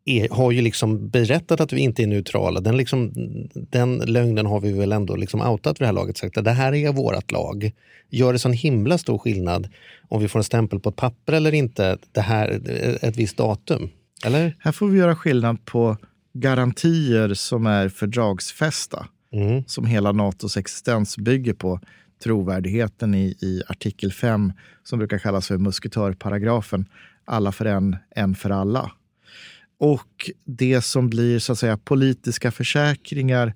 är, har ju liksom berättat att vi inte är neutrala. Den, liksom, den lögnen har vi väl ändå liksom outat vid det här laget. Sagt att det här är vårt lag. Gör det sån himla stor skillnad om vi får en stämpel på ett papper eller inte, det här, ett visst datum? Eller? Här får vi göra skillnad på garantier som är fördragsfästa, Mm. som hela Natos existens bygger på trovärdigheten i, i artikel 5, som brukar kallas för musketörparagrafen, alla för en, en för alla. Och det som blir så att säga politiska försäkringar,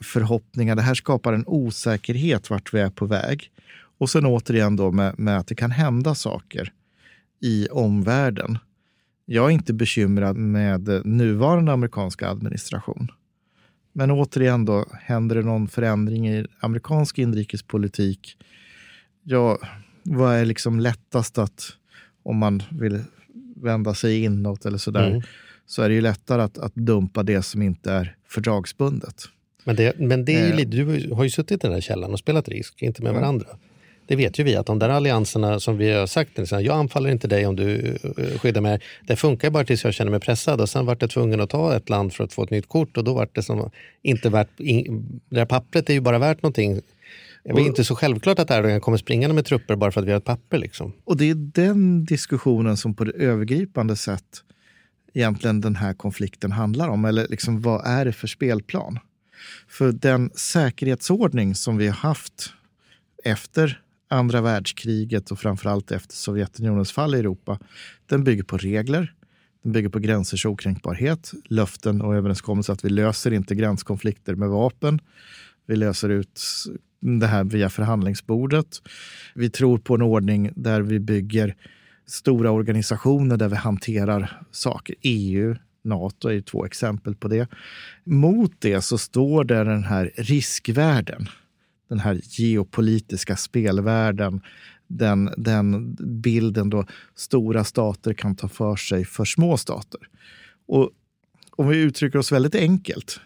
förhoppningar, det här skapar en osäkerhet vart vi är på väg. Och sen återigen då med, med att det kan hända saker i omvärlden. Jag är inte bekymrad med nuvarande amerikanska administration. Men återigen då, händer det någon förändring i amerikansk inrikespolitik? Ja, vad är liksom lättast att, om man vill vända sig inåt eller sådär, Mm så är det ju lättare att, att dumpa det som inte är fördragsbundet. Men det, men det är ju Eh. lite, du har ju suttit i den där källan och spelat risk, inte med varandra. Det vet ju vi att de där allianserna som vi har sagt, jag anfaller inte dig om du eh, skyddar mig. Det funkar bara tills jag känner mig pressad och sen vart jag tvungen att ta ett land för att få ett nytt kort och då vart det som inte värt, det där pappret är ju bara värt någonting. Det är inte så självklart att Erdogan kommer springande med trupper bara för att vi har ett papper. Liksom. Och det är den diskussionen som på det övergripande sätt egentligen den här konflikten handlar om. Eller liksom, vad är det för spelplan? För den säkerhetsordning som vi har haft efter andra världskriget och framförallt efter Sovjetunionens fall i Europa, den bygger på regler, Den bygger på gränsers okränkbarhet, löften och överenskommelser att vi löser inte gränskonflikter med vapen. Vi löser ut det här via förhandlingsbordet. Vi tror på en ordning där vi bygger stora organisationer där vi hanterar saker. EU, Nato är två exempel på det. Mot det så står det den här riskvärlden. Den här geopolitiska spelvärlden. Den, den bilden då stora stater kan ta för sig för små stater. Och om vi uttrycker oss väldigt enkelt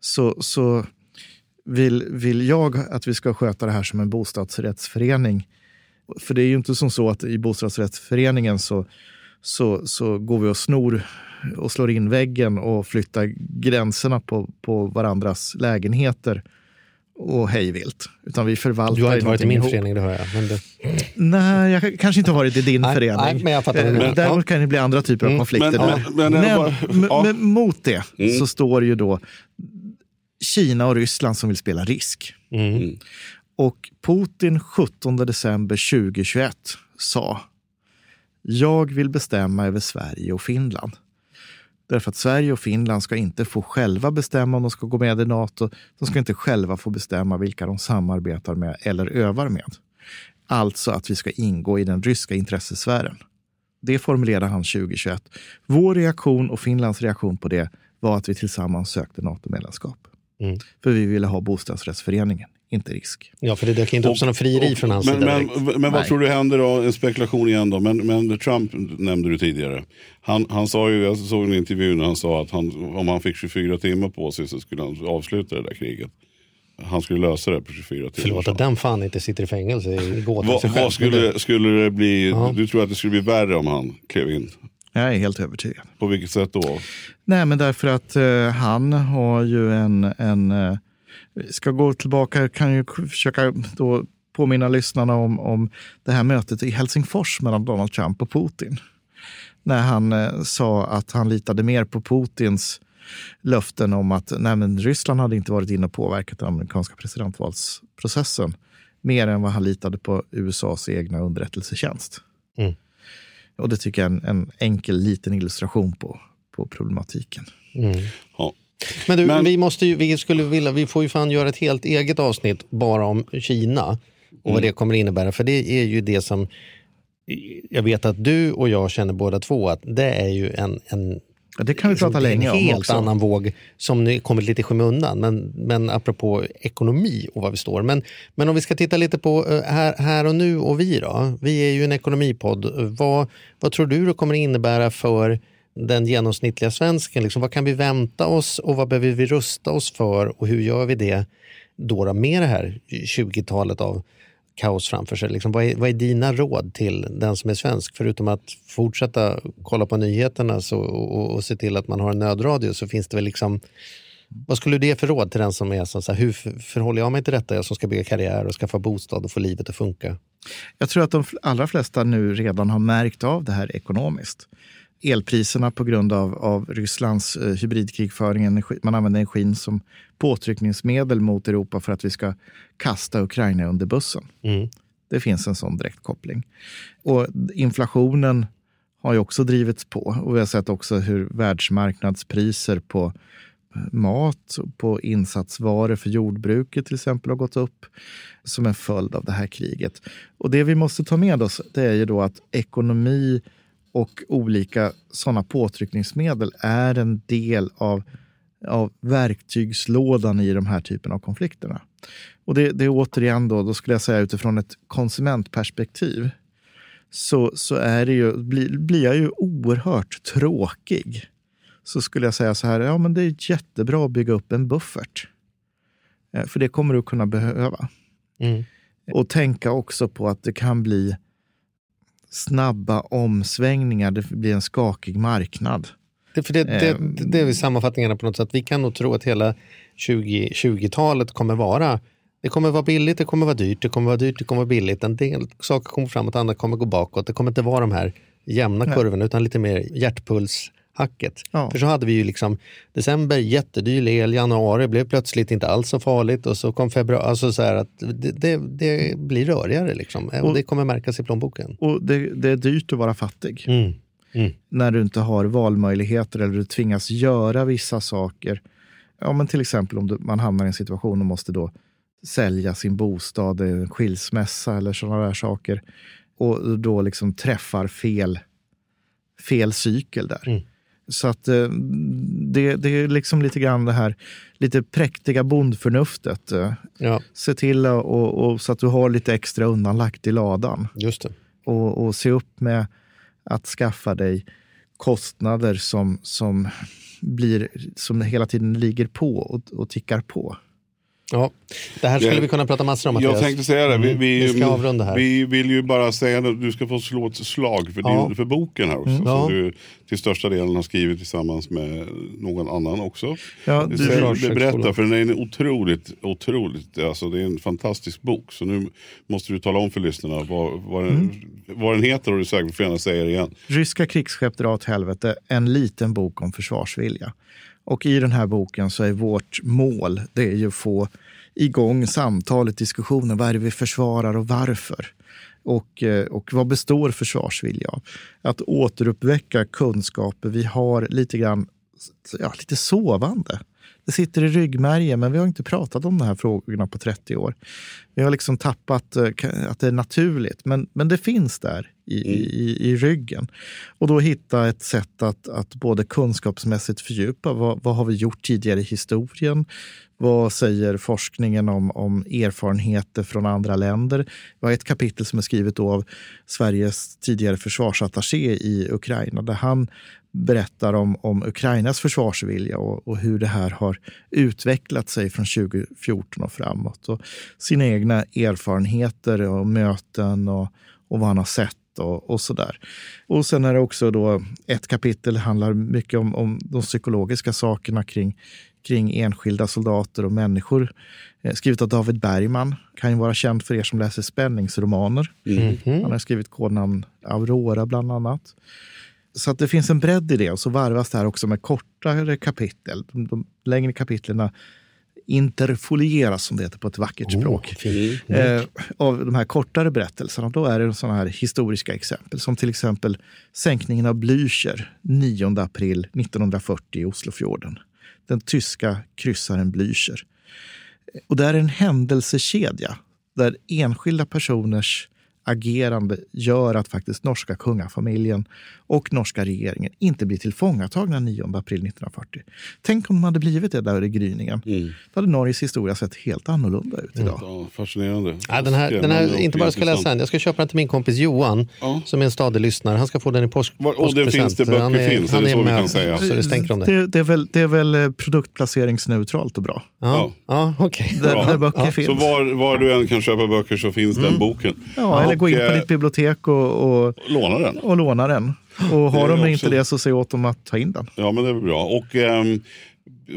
så, så vill, vill jag att vi ska sköta det här som en bostadsrättsförening. För det är ju inte som så att i bostadsrättsföreningen så, så, så går vi och snor och slår in väggen och flyttar gränserna på, på varandras lägenheter och hejvilt. Utan vi förvaltar Du har inte varit i min ihop. förening, det hör jag. Men det... Nej, jag har kanske inte varit i din Nej, förening. nej, men jag fattar Eh, menar. Däremot Ja. kan det bli andra typer av Mm. konflikter. Men- Men, men- men- men, bara- men, ja. men mot det Mm. så står ju då Kina och Ryssland som vill spela risk. Mm. Och Putin 17 december 2021 sa Jag vill bestämma över Sverige och Finland. Därför att Sverige och Finland ska inte få själva bestämma om de ska gå med i Nato. De ska inte själva få bestämma vilka de samarbetar med eller övar med. Alltså att vi ska ingå i den ryska intressesfären. Det formulerade han 2021. Vår reaktion och Finlands reaktion på det var att vi tillsammans sökte NATO-medlemskap. Mm. För vi ville ha bostadsrättsföreningen, inte risk. Ja, för det dök inte upp som någon frieri från hans men, sida. men, direkt. men, vad Nej. tror du händer då? En spekulation igen då. Men, men Trump nämnde du tidigare. Han, han sa ju, jag såg en intervju när han sa att han, om han fick 24 timmar på sig så skulle han avsluta det där kriget. Han skulle lösa det på 24 timmar. Förlåt att den fan inte sitter i fängelse i Vad, vad skulle, skulle det bli? Ja. Du tror att det skulle bli värre om han klev in? Jag är helt övertygad. På vilket sätt då? Nej, men därför att eh, han har ju en... en eh, ska gå tillbaka, kan ju försöka då påminna lyssnarna om, om det här mötet i Helsingfors mellan Donald Trump och Putin. När han eh, sa att han litade mer på Putins löften om att nej, men Ryssland hade inte varit inne och påverkat den amerikanska presidentvalsprocessen mer än vad han litade på USAs egna underrättelsetjänst. Mm. Och det tycker jag är en, en enkel liten illustration på, på problematiken. Mm. Ja. Men du, Men- vi, måste ju, vi, skulle vilja, vi får ju fan göra ett helt eget avsnitt bara om Kina och vad det kommer innebära. För det är ju det som jag vet att du och jag känner båda två att det är ju en, en Ja, det kan vi prata en länge om helt också. annan våg som nu kommit lite i skymundan. Men, men apropå ekonomi och var vi står. Men, men om vi ska titta lite på eh, här, här och nu och vi då. Vi är ju en ekonomipodd. Vad, vad tror du det kommer innebära för den genomsnittliga svensken? Liksom, vad kan vi vänta oss och vad behöver vi rusta oss för och hur gör vi det då, då med det här 20-talet av kaos framför sig. Liksom, vad, är, vad är dina råd till den som är svensk? Förutom att fortsätta kolla på nyheterna så, och, och se till att man har en nödradio så finns det väl liksom vad skulle du ge för råd till den som är så, här, hur förhåller jag mig till detta? Jag som ska bygga karriär och skaffa bostad och få livet att funka. Jag tror att de allra flesta nu redan har märkt av det här ekonomiskt. Elpriserna på grund av, av Rysslands eh, hybridkrigföring, energi, man använder energin som påtryckningsmedel mot Europa för att vi ska kasta Ukraina under bussen. Mm. Det finns en sån direkt koppling. Och inflationen har ju också drivits på. Och vi har sett också hur världsmarknadspriser på eh, mat, och på insatsvaror för jordbruket till exempel har gått upp som en följd av det här kriget. Och det vi måste ta med oss det är ju då att ekonomi och olika sådana påtryckningsmedel är en del av, av verktygslådan i de här typen av konflikterna. Och det, det är återigen då, då skulle jag säga utifrån ett konsumentperspektiv så, så är det ju, blir, blir jag ju oerhört tråkig. Så skulle jag säga så här, ja men det är jättebra att bygga upp en buffert. Eh, För det kommer du kunna behöva. Mm. Och tänka också på att det kan bli snabba omsvängningar, det blir en skakig marknad. Det, för det, det, Ehm. det, är väl sammanfattningarna på något sätt. Vi kan nog tro att hela 20, 20-talet kommer vara det kommer vara billigt, det kommer vara dyrt, det kommer vara dyrt, det kommer vara billigt. En del saker kommer framåt, andra kommer gå bakåt. Det kommer inte vara de här jämna kurvorna utan lite mer hjärtpulshacket. Ja. För så hade vi ju liksom december, jättedyr el, januari blev plötsligt inte alls så farligt och så kom februari. Alltså så att det, det, det blir rörigare liksom. Och Och- det kommer märkas i plånboken. Och det, det är dyrt att vara fattig. Mm. När du inte har valmöjligheter eller du tvingas göra vissa saker. Ja, men till exempel om du, man hamnar i en situation och måste då sälja sin bostad, en skilsmässa eller sådana där saker. Och då liksom träffar fel, fel cykel där. Mm. Så att eh, det, det är liksom lite grann det här lite präktiga bondförnuftet. eh. Ja, Se till och, och, och, så att du har lite extra undanlagt i ladan. just det. Och, och se upp med att skaffa dig kostnader som, som, blir, som hela tiden ligger på och, och tickar på. Ja, det här skulle Det- vi kunna prata massor om. Jag Mattias. tänkte säga det. Vi, Mm. vi, Vi ska avrunda här. vi vill ju bara säga att du ska få slå ett slag för, Ja. din, för boken här också. Mm. Ja. Som du till största delen har skrivit tillsammans med någon annan också. Ja, Du, du, Försvarshögskolan. berätta, för den är en otroligt, otroligt, alltså det är en fantastisk bok. Så nu måste du tala om för lyssnarna vad, vad, den, Mm. vad den heter och du säkert får gärna säga det igen. Ryska krigsskepp drar åt helvete, en liten bok om försvarsvilja. Och i den här boken så är vårt mål det är ju att få igång samtalet, diskussionen. Vad är det vi försvarar och varför? Och, eh, och vad består försvarsvilja av? Att återuppväcka kunskaper vi har lite grann ja, lite sovande. Det sitter i ryggmärgen, men vi har inte pratat om de här frågorna på 30 år. Vi har liksom tappat eh, att det är naturligt, men, men det finns där i, i, i ryggen. Och då hitta ett sätt att, att både kunskapsmässigt fördjupa vad, vad har vi gjort tidigare i historien? Vad säger forskningen om, om erfarenheter från andra länder? Vi har ett kapitel som är skrivet då av Sveriges tidigare försvarsattaché i Ukraina där han berättar om, om Ukrainas försvarsvilja och, och hur det här har utvecklat sig från 2014 och framåt. Och sina egna erfarenheter och möten och, och vad han har sett och, och sådär. Och sen är det också då ett kapitel handlar mycket om, om de psykologiska sakerna kring, kring enskilda soldater och människor. Eh, skrivet av David Bergman, kan ju vara känd för er som läser spänningsromaner. Mhm. Han har skrivit kodnamn Aurora bland annat. Så att det finns en bredd i det och så varvas det här också med kortare kapitel. De, de längre kapitlen interfolieras som det heter på ett vackert språk. Fint. Eh, av de här kortare berättelserna. Då är det sådana här historiska exempel som till exempel sänkningen av Blücher 9 april 1940 i Oslofjorden. Den tyska kryssaren Blücher. Och det är en händelsekedja där enskilda personers agerande gör att faktiskt norska kungafamiljen och norska regeringen inte blir tillfångatagna 9 april 1940. Tänk om de hade blivit det där i gryningen. Mm. Då hade Norges historia sett helt annorlunda ut idag. Ja, fascinerande. Ja, den här, den här inte bara ska jag läsa den, jag ska köpa den till min kompis Johan Ja. som är en stadig lyssnare. Han ska få den i påsk, Var- och det påskpresent. finns det böcker Han är, finns, är han det så vi med, kan säga? Så det stänker om det. Det, det, är väl, det är väl eh, produktplaceringsneutralt och bra. Ja, ja okej. Där, Bra. där böcker Ja, finns. Så var, var du än kan köpa böcker så finns den boken. ja, eller gå in Och, på eh, ditt bibliotek och, och, Låna den. och låna den. Och har de också- inte det så säg åt dem att ta in den. Ja men det är bra. Och ehm,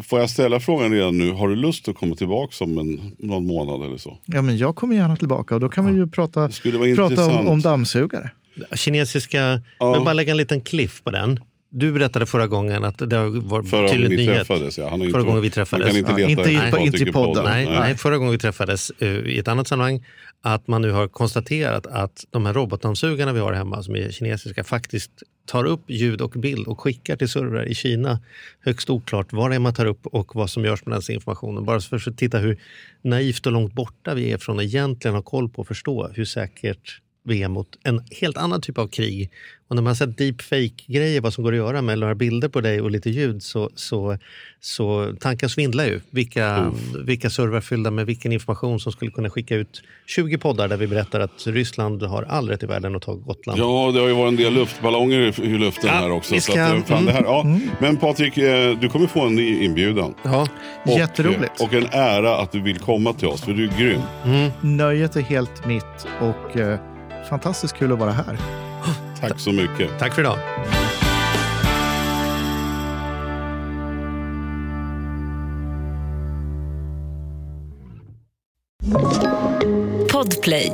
får jag ställa frågan redan nu. Har du lust att komma tillbaka om en, någon månad eller så? Ja, men jag kommer gärna tillbaka och då kan vi ju prata, prata om, om dammsugare. Kinesiska, Ja. men bara lägga en liten cliff på den. Du berättade förra gången att det var Förra tydligt vi nyhet. träffades. Ja. Han har Förra gången vi träffades. Man kan inte Ja, inte i- inte i podden. Nej, Nej. nej, förra gången vi träffades eh, i ett annat sammanhang, att man nu har konstaterat att de här robotdammsugarna vi har hemma som är kinesiska faktiskt tar upp ljud och bild och skickar till servrar i Kina. Högst oklart vad det är man tar upp och vad som görs med den informationen. Bara för att titta hur naivt och långt borta vi är från att egentligen ha koll på och förstå hur säkert vi är mot en helt annan typ av krig. Och när man har sett deepfake-grejer, vad som går att göra med några bilder på dig och lite ljud, så, så, så tanken svindlar ju. Vilka, vilka servrar fyllda med vilken information som skulle kunna skicka ut 20 poddar där vi berättar att Ryssland har all rätt i världen att ta Gotland. Ja, det har ju varit en del luftballonger i i luften Ja, här också. ska- att, eh, fan, mm. det här, ja. Men Patrik, eh, du kommer få en ny inbjudan. Ja, Och, Jätteroligt. Och en ära att du vill komma till oss, för du är grym. Nöjet är helt mitt och eh, fantastiskt kul att vara här. Tack så mycket. tack för idag. Podplay.